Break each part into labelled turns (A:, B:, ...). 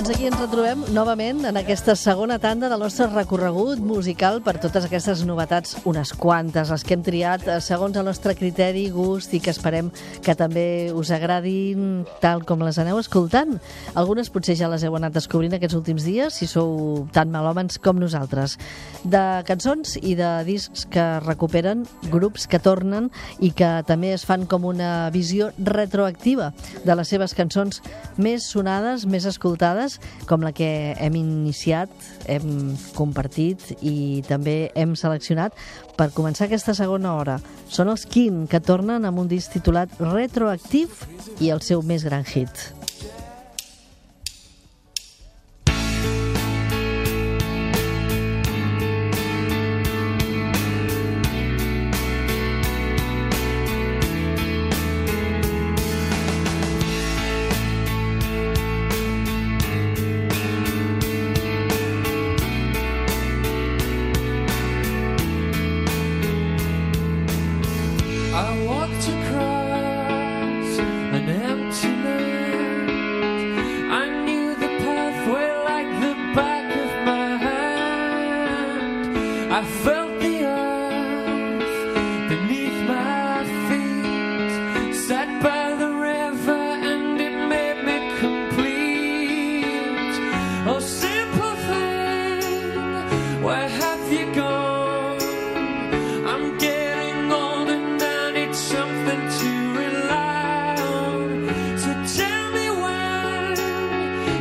A: Doncs aquí ens retrobem novament en aquesta segona tanda del nostre recorregut musical per totes aquestes novetats, unes quantes, les que hem triat eh, segons el nostre criteri, gust i que esperem que també us agradin tal com les aneu escoltant. Algunes potser ja les heu anat descobrint aquests últims dies, si sou tan malòmens com nosaltres. De cançons i de discs que recuperen, grups que tornen i que també es fan com una visió retroactiva de les seves cançons més sonades, més escoltades vegades, com la que hem iniciat, hem compartit i també hem seleccionat per començar aquesta segona hora. Són els Kim, que tornen amb un disc titulat Retroactive i el seu més gran hit.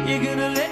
A: You're gonna let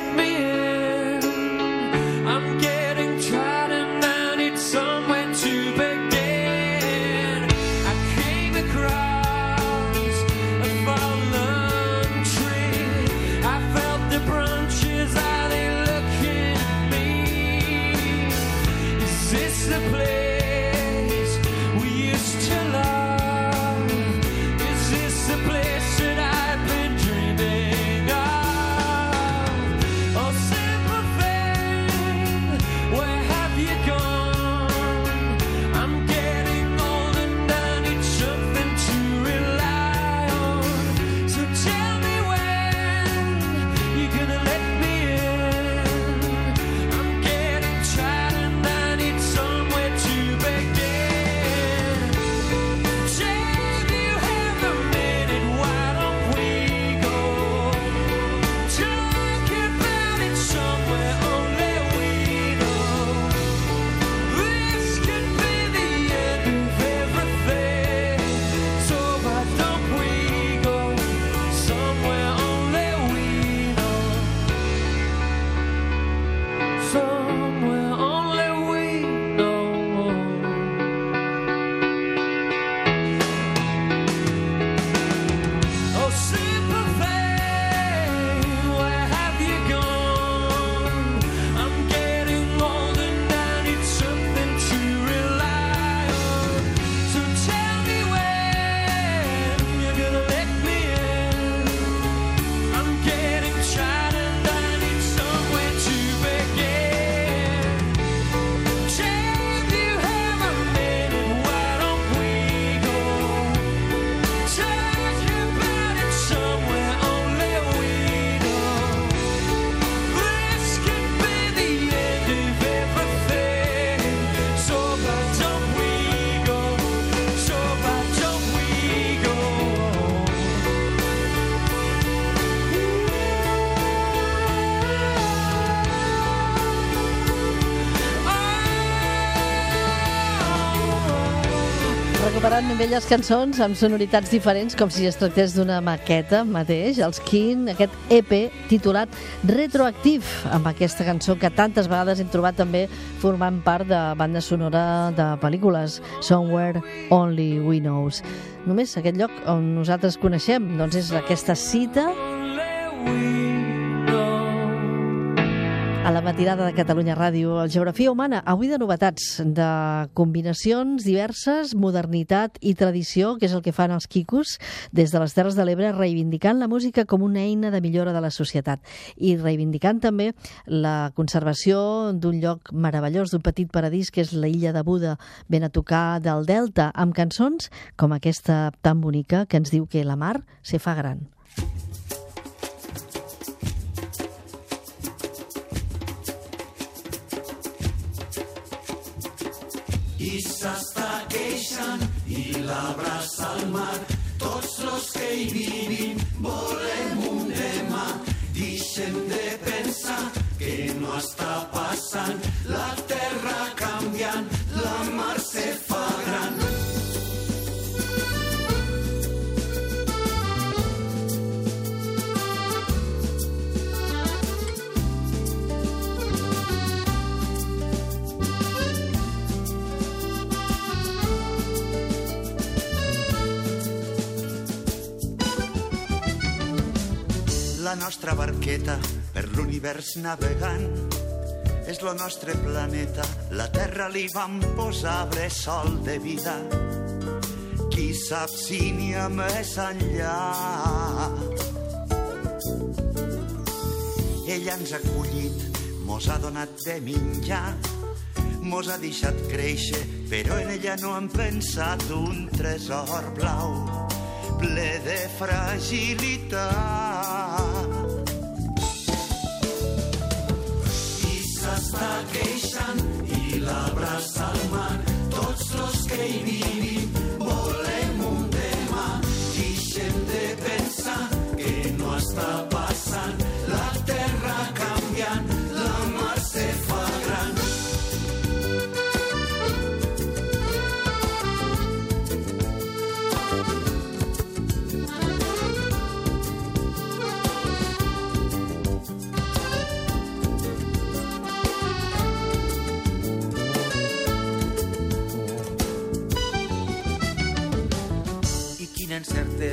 A: recuperant velles cançons amb sonoritats diferents, com si es tractés d'una maqueta mateix, els Kin, aquest EP titulat Retroactiv, amb aquesta cançó que tantes vegades hem trobat també formant part de banda sonora de pel·lícules, Somewhere Only We Knows. Només aquest lloc on nosaltres coneixem, doncs és aquesta cita... Only a la matinada de Catalunya Ràdio. Geografia humana, avui de novetats, de combinacions diverses, modernitat i tradició, que és el que fan els quicos des de les Terres de l'Ebre, reivindicant la música com una eina de millora de la societat i reivindicant també la conservació d'un lloc meravellós, d'un petit paradís que és la illa de Buda, ben a tocar del Delta, amb cançons com aquesta tan bonica que ens diu que la mar se fa gran.
B: I s'està queixant i l'abraça al mar. Tots los que hi vivim volem un demà. Deixem de pensar que no està passant. La terra canviant, la mar se fa nostra barqueta per l'univers navegant és lo nostre planeta. La Terra li vam posar bressol de vida. Qui sap si n'hi ha més enllà? Ella ens ha acollit, mos ha donat de menjar, mos ha deixat créixer, però en ella no hem pensat un tresor blau ple de fragilitat.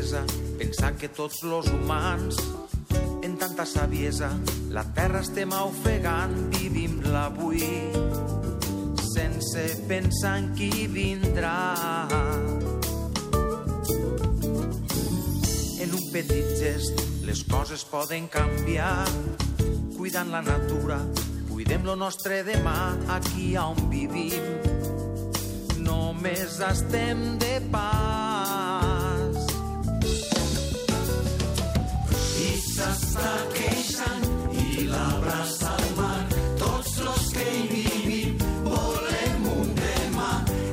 C: Incertesa pensar que tots los humans en tanta saviesa la terra estem ofegant vivim l'avui sense pensar en qui vindrà. En un petit gest les coses poden canviar. Cuidant la natura cuidem lo nostre demà aquí on vivim. Només estem de pas.
B: S'està queixant i l'abraça al mar. Tots los que hi vivim volem un demà.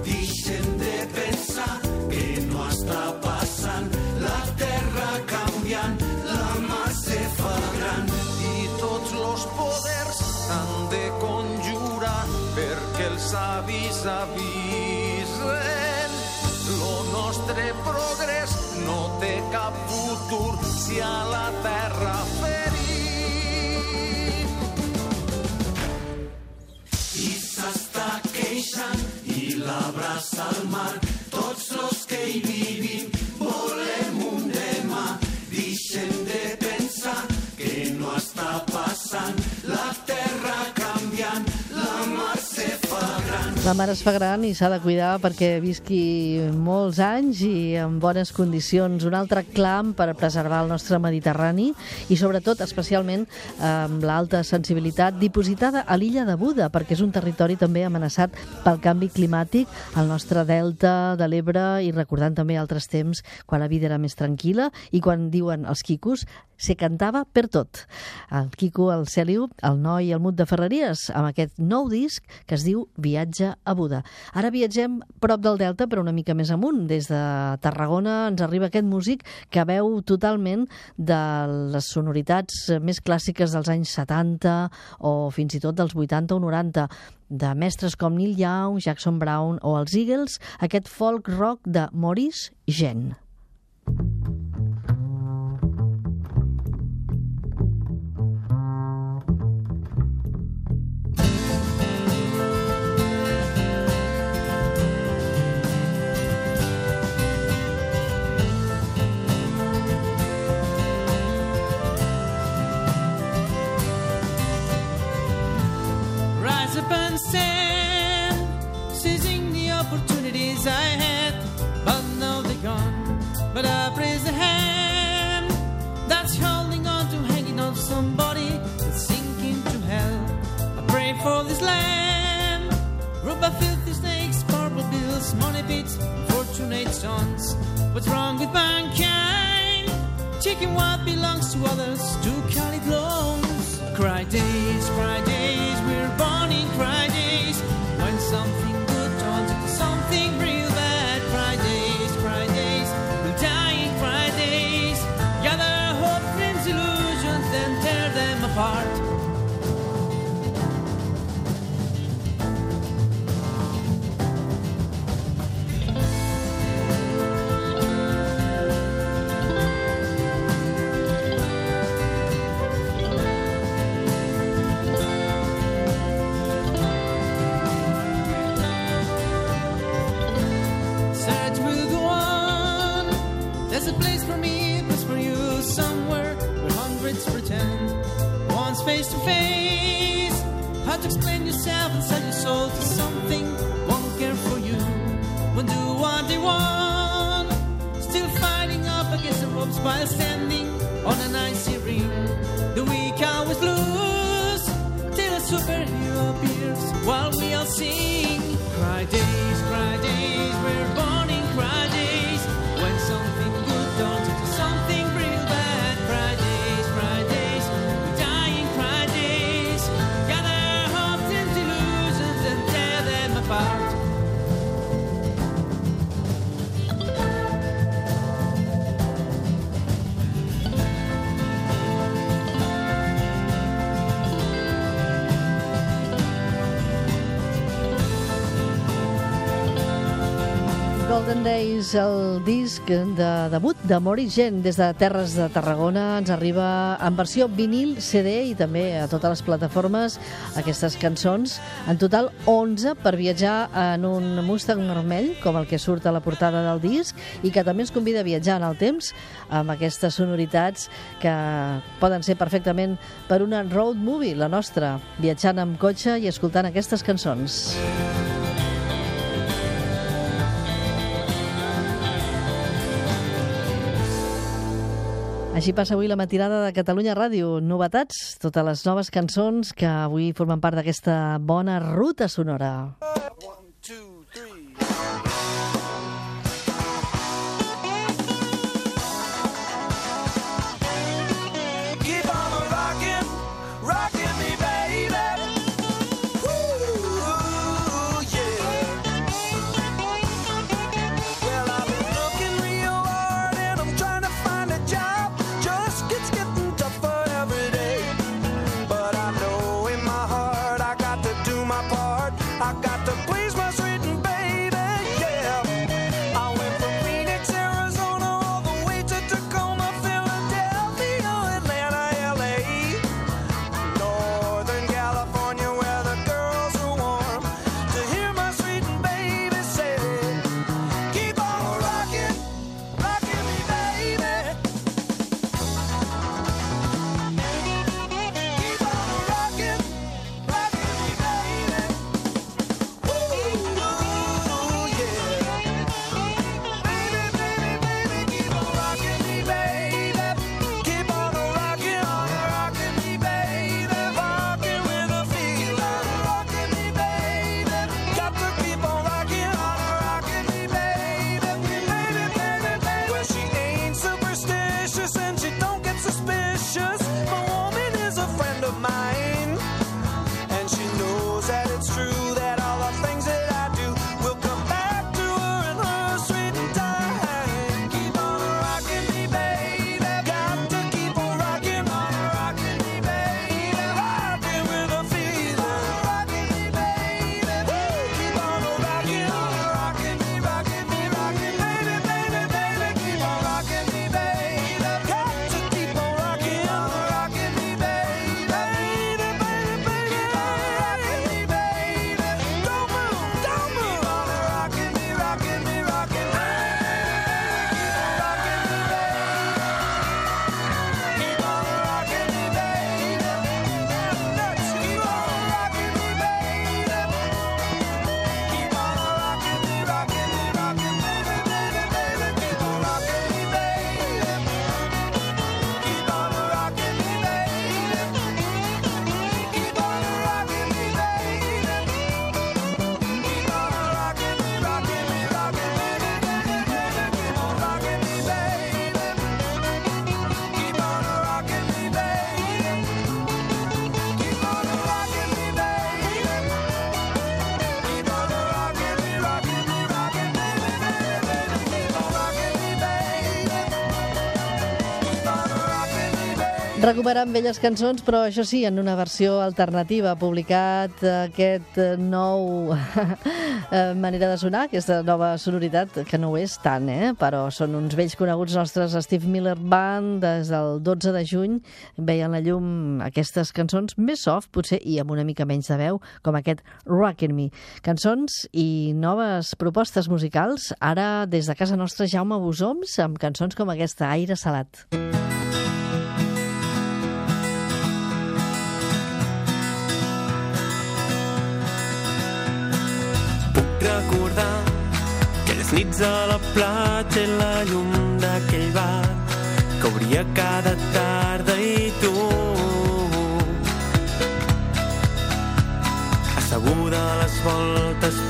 B: Deixem de pensar que no està passant. La terra canviant, la mar se fa gran.
C: I tots los poders s'han de conjurar perquè els savis avisen. Lo nostre progrés no té cap futur si a la terra ferim.
B: I s'està queixant i l'abraça al mar. La
D: mare es fa gran i s'ha de cuidar perquè visqui molts anys i en bones condicions. Un altre clam per preservar el nostre Mediterrani i sobretot, especialment, amb l'alta sensibilitat dipositada a l'illa de Buda, perquè és un territori també amenaçat pel canvi climàtic, el nostre delta de l'Ebre i recordant també altres temps quan la vida era més tranquil·la i quan diuen els quicos se cantava per tot. El Quico, el Celiu, el noi i el Mut de Ferreries, amb aquest nou disc que es diu Viatge a Buda. Ara viatgem prop del Delta, però una mica més amunt. Des de Tarragona ens arriba aquest músic que veu totalment de les sonoritats més clàssiques dels anys 70 o fins i tot dels 80 o 90 de mestres com Neil Young, Jackson Brown o els Eagles, aquest folk rock de Maurice Gen.
E: Rise I did.
F: Golden Days, el disc de debut de Mori Gent des de Terres de Tarragona. Ens arriba en versió vinil, CD i també a totes les plataformes aquestes cançons. En total, 11 per viatjar en un Mustang vermell, com el que surt a la portada del disc, i que també ens convida a viatjar en el temps amb aquestes sonoritats que poden ser perfectament per una road movie, la nostra, viatjant amb cotxe i escoltant aquestes cançons. Música Així passa avui la matinada de Catalunya Ràdio. Novetats, totes les noves cançons que avui formen part d'aquesta bona ruta sonora. Recuperant velles cançons, però això sí, en una versió alternativa. Publicat aquest nou eh, manera de sonar, aquesta nova sonoritat, que no ho és tant, eh? però són uns vells coneguts nostres, Steve Miller Band, des del 12 de juny, veien la llum aquestes cançons més soft, potser, i amb una mica menys de veu, com aquest Rockin' Me. Cançons i noves propostes musicals, ara des de casa nostra Jaume Bosoms, amb cançons com aquesta, Aire Salat.
G: Recordar aquelles nits a la platja i la llum d'aquell bar que obria cada tarda i tu. Asseguda a les voltes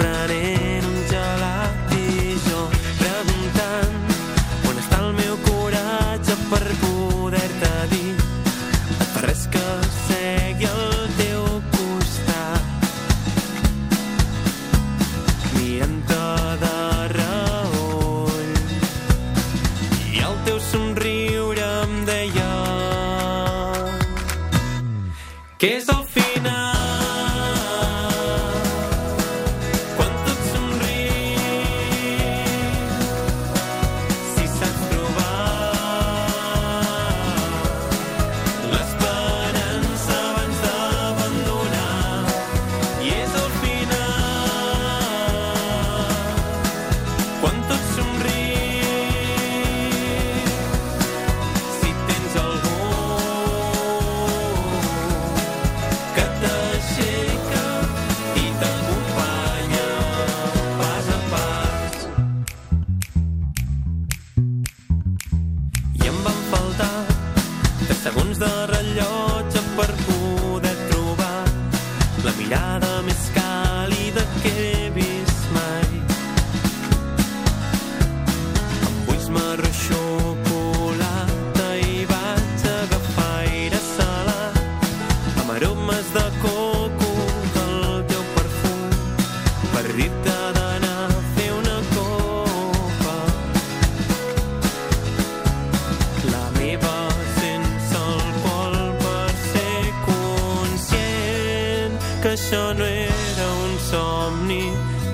G: això no era un somni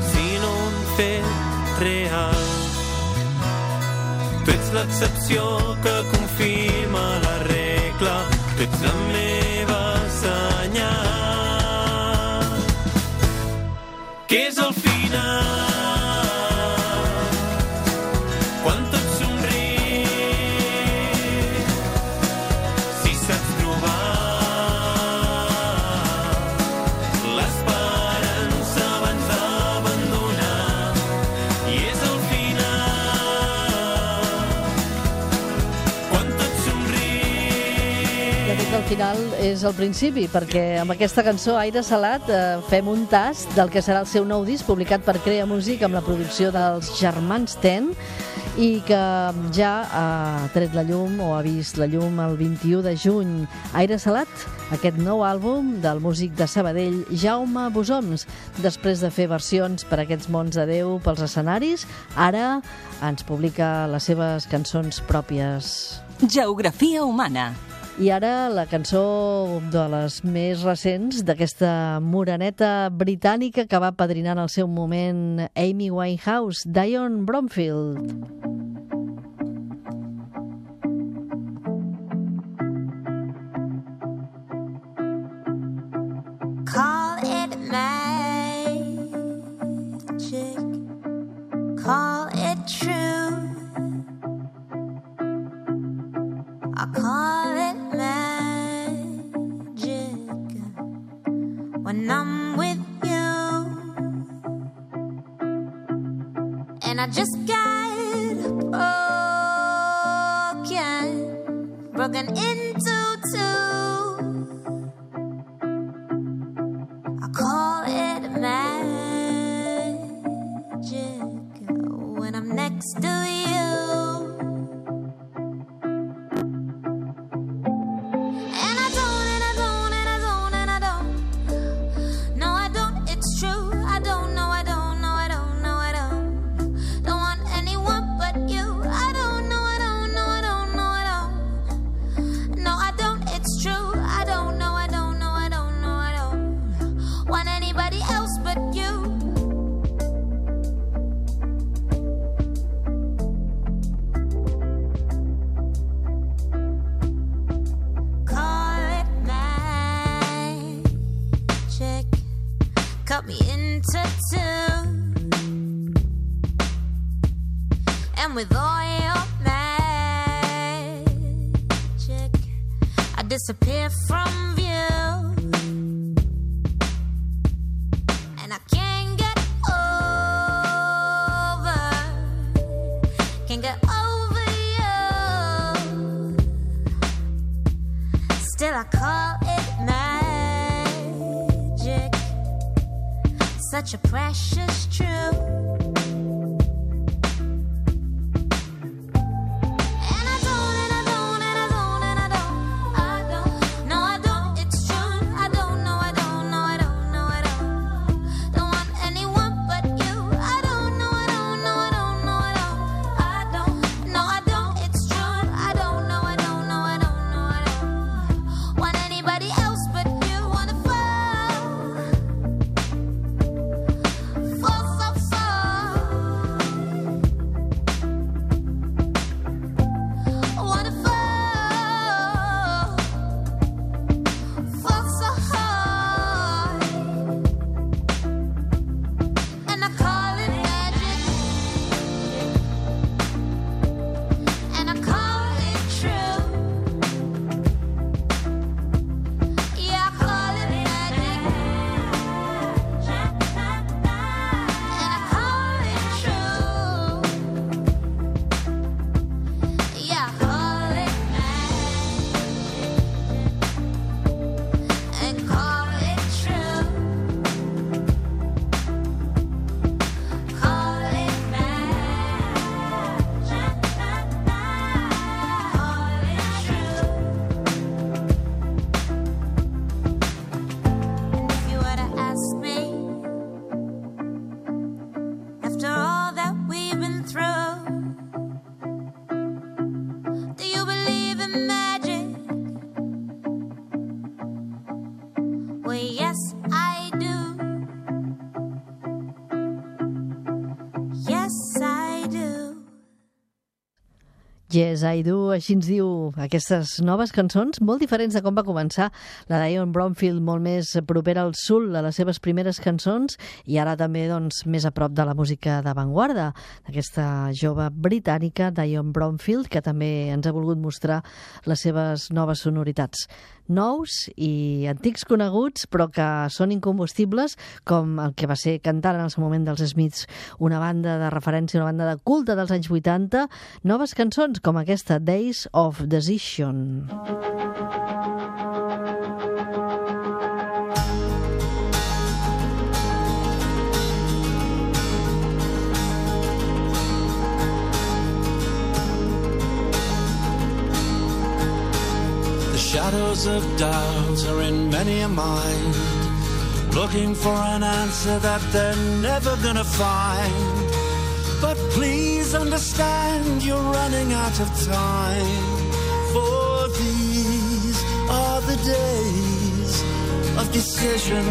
G: sinó un fet real. Tu ets l'excepció que confirma la regla tu ets la meva senyal. Que és el final és el
D: principi, perquè amb aquesta cançó Aire Salat eh, fem un tast del que serà el seu nou disc publicat per Crea Músic amb la producció dels Germans Ten i que ja ha tret la llum o ha vist la llum el 21 de juny. Aire Salat, aquest nou àlbum del músic de Sabadell, Jaume Bosoms. Després de fer versions per aquests mons de Déu pels escenaris, ara ens publica les seves cançons pròpies.
H: Geografia humana.
D: I ara la cançó de les més recents d'aquesta moreneta britànica que va padrinar en el seu moment Amy Winehouse, Dion Bromfield.
I: Call it. Call it true. When I'm with cut me into two, and with all your magic, I disappear from Yes, I do,
D: així ens diu aquestes noves cançons, molt diferents de com va començar la Dion Bromfield, molt més propera al sul a les seves primeres cançons i ara també doncs, més a prop de la música d'avantguarda d'aquesta jove britànica Dion Bromfield, que també ens ha volgut mostrar les seves noves sonoritats nous i antics coneguts, però que són incombustibles, com el que va ser cantant en el seu moment dels Smiths, una banda de referència, una banda de culte dels anys 80, noves cançons com aquesta Days of Decision.
J: The shadows of doubt are in many a mind, looking for an answer that they're never gonna find. But please understand you're running out of time, for these are the days of decision.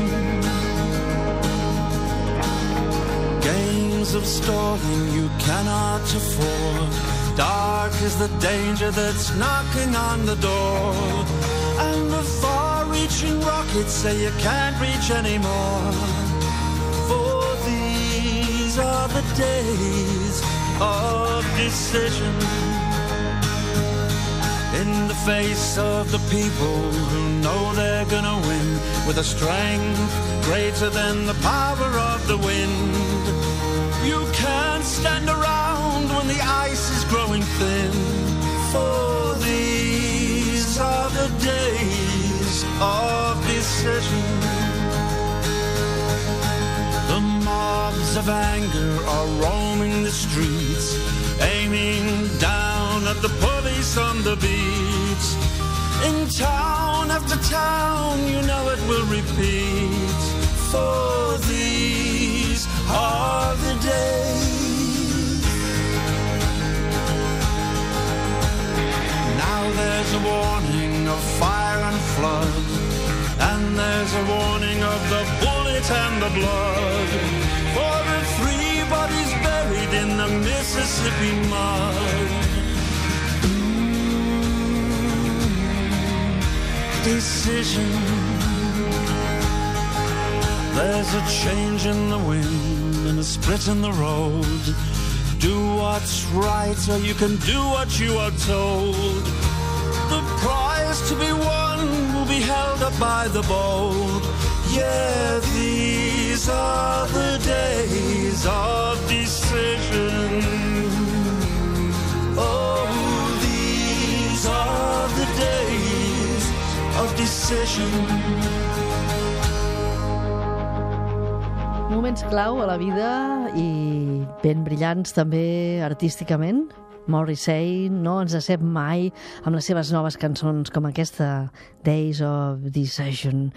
J: Games of stalling you cannot afford. Dark is the danger that's knocking on the door. And the far reaching rockets say you can't reach anymore. For these are the days of decision. In the face of the people who know they're gonna win with a strength greater than the power of the wind. You can't stand around when the ice is growing thin. For these are the days of decision. The mobs of anger are roaming the streets, aiming down at the police on the beats. In town after town, you know it will repeat. For these are the days. A warning of fire and flood, and there's a warning of the bullet and the blood. For the three bodies buried in the Mississippi mud. Decision. There's a change in the wind and a split in the road. Do what's right or you can do what you are told. prize to be won will be held up by the bold. Yeah, these are the days of decision. Oh, these are the days of decision.
D: Moments clau a la vida i ben brillants també artísticament Morrissey no ens decep mai amb les seves noves cançons com aquesta Days of Decision.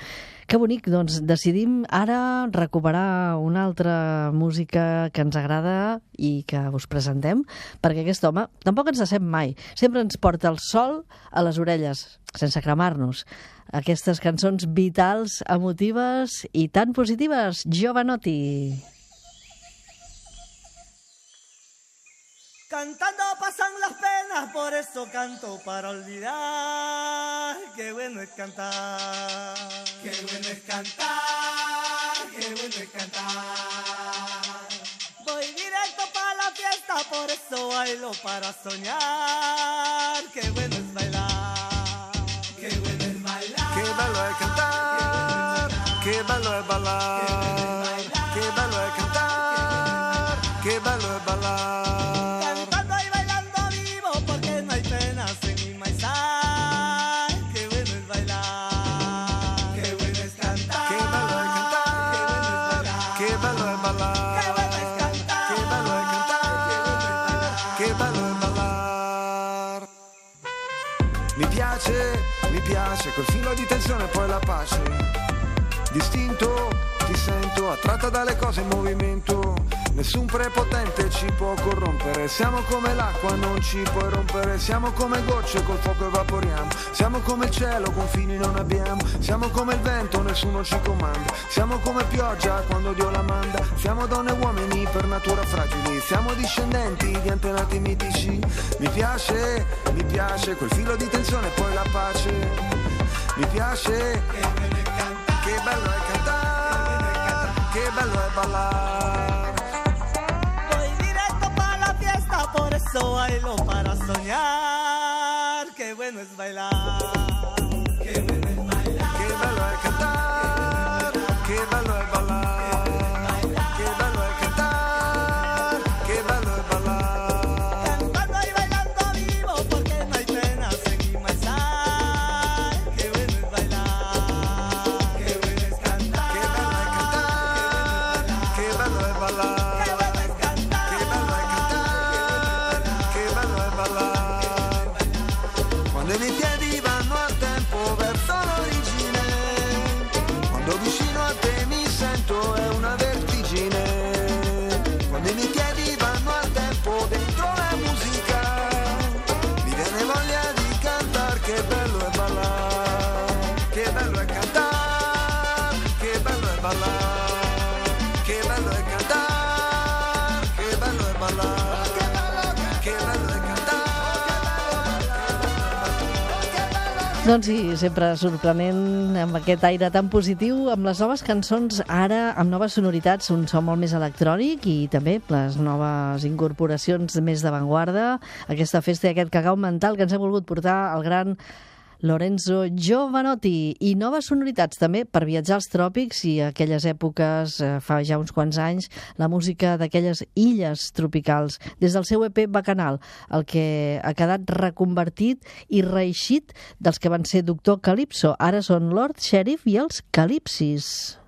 D: Que bonic, doncs decidim ara recuperar una altra música que ens agrada i que us presentem, perquè aquest home tampoc ens decep mai. Sempre ens porta el sol a les orelles, sense cremar-nos. Aquestes cançons vitals, emotives i tan positives. Giovanotti.
K: Cantando pasan las penas, por eso canto para olvidar. Qué bueno es cantar. Qué bueno es cantar. Qué bueno es cantar. Voy directo para la fiesta, por eso bailo para soñar. Qué bueno es bailar. Qué bueno es bailar.
L: Che bello è cantare, che bello è ballare, quel filo di tensione e poi la pace. Distinto, ti sento, attratta dalle cose in movimento. Nessun prepotente ci può corrompere. Siamo come l'acqua, non ci puoi rompere. Siamo come gocce, col fuoco evaporiamo. Siamo come il cielo, confini non abbiamo. Siamo come il vento, nessuno ci comanda. Siamo come pioggia quando Dio la manda. Siamo donne e uomini per natura fragili. Siamo discendenti di antenati mitici. Mi piace, mi piace, quel filo di tensione e poi la pace. Mi piace, che bello è cantare, che bello è ballare.
K: Voy directo para la fiesta, por eso bailo para soñar. Qué bueno es bailar.
D: Doncs sí, sempre sorprenent amb aquest aire tan positiu, amb les noves cançons ara, amb noves sonoritats, un so molt més electrònic i també les noves incorporacions més d'avantguarda, aquesta festa i aquest cacau mental que ens ha volgut portar el gran Lorenzo Giovanotti i noves sonoritats també per viatjar als tròpics i a aquelles èpoques, eh, fa ja uns quants anys, la música d'aquelles illes tropicals, des del seu EP Bacanal, el que ha quedat reconvertit i reeixit dels que van ser Doctor Calypso. Ara són Lord Sheriff i els Calipsis.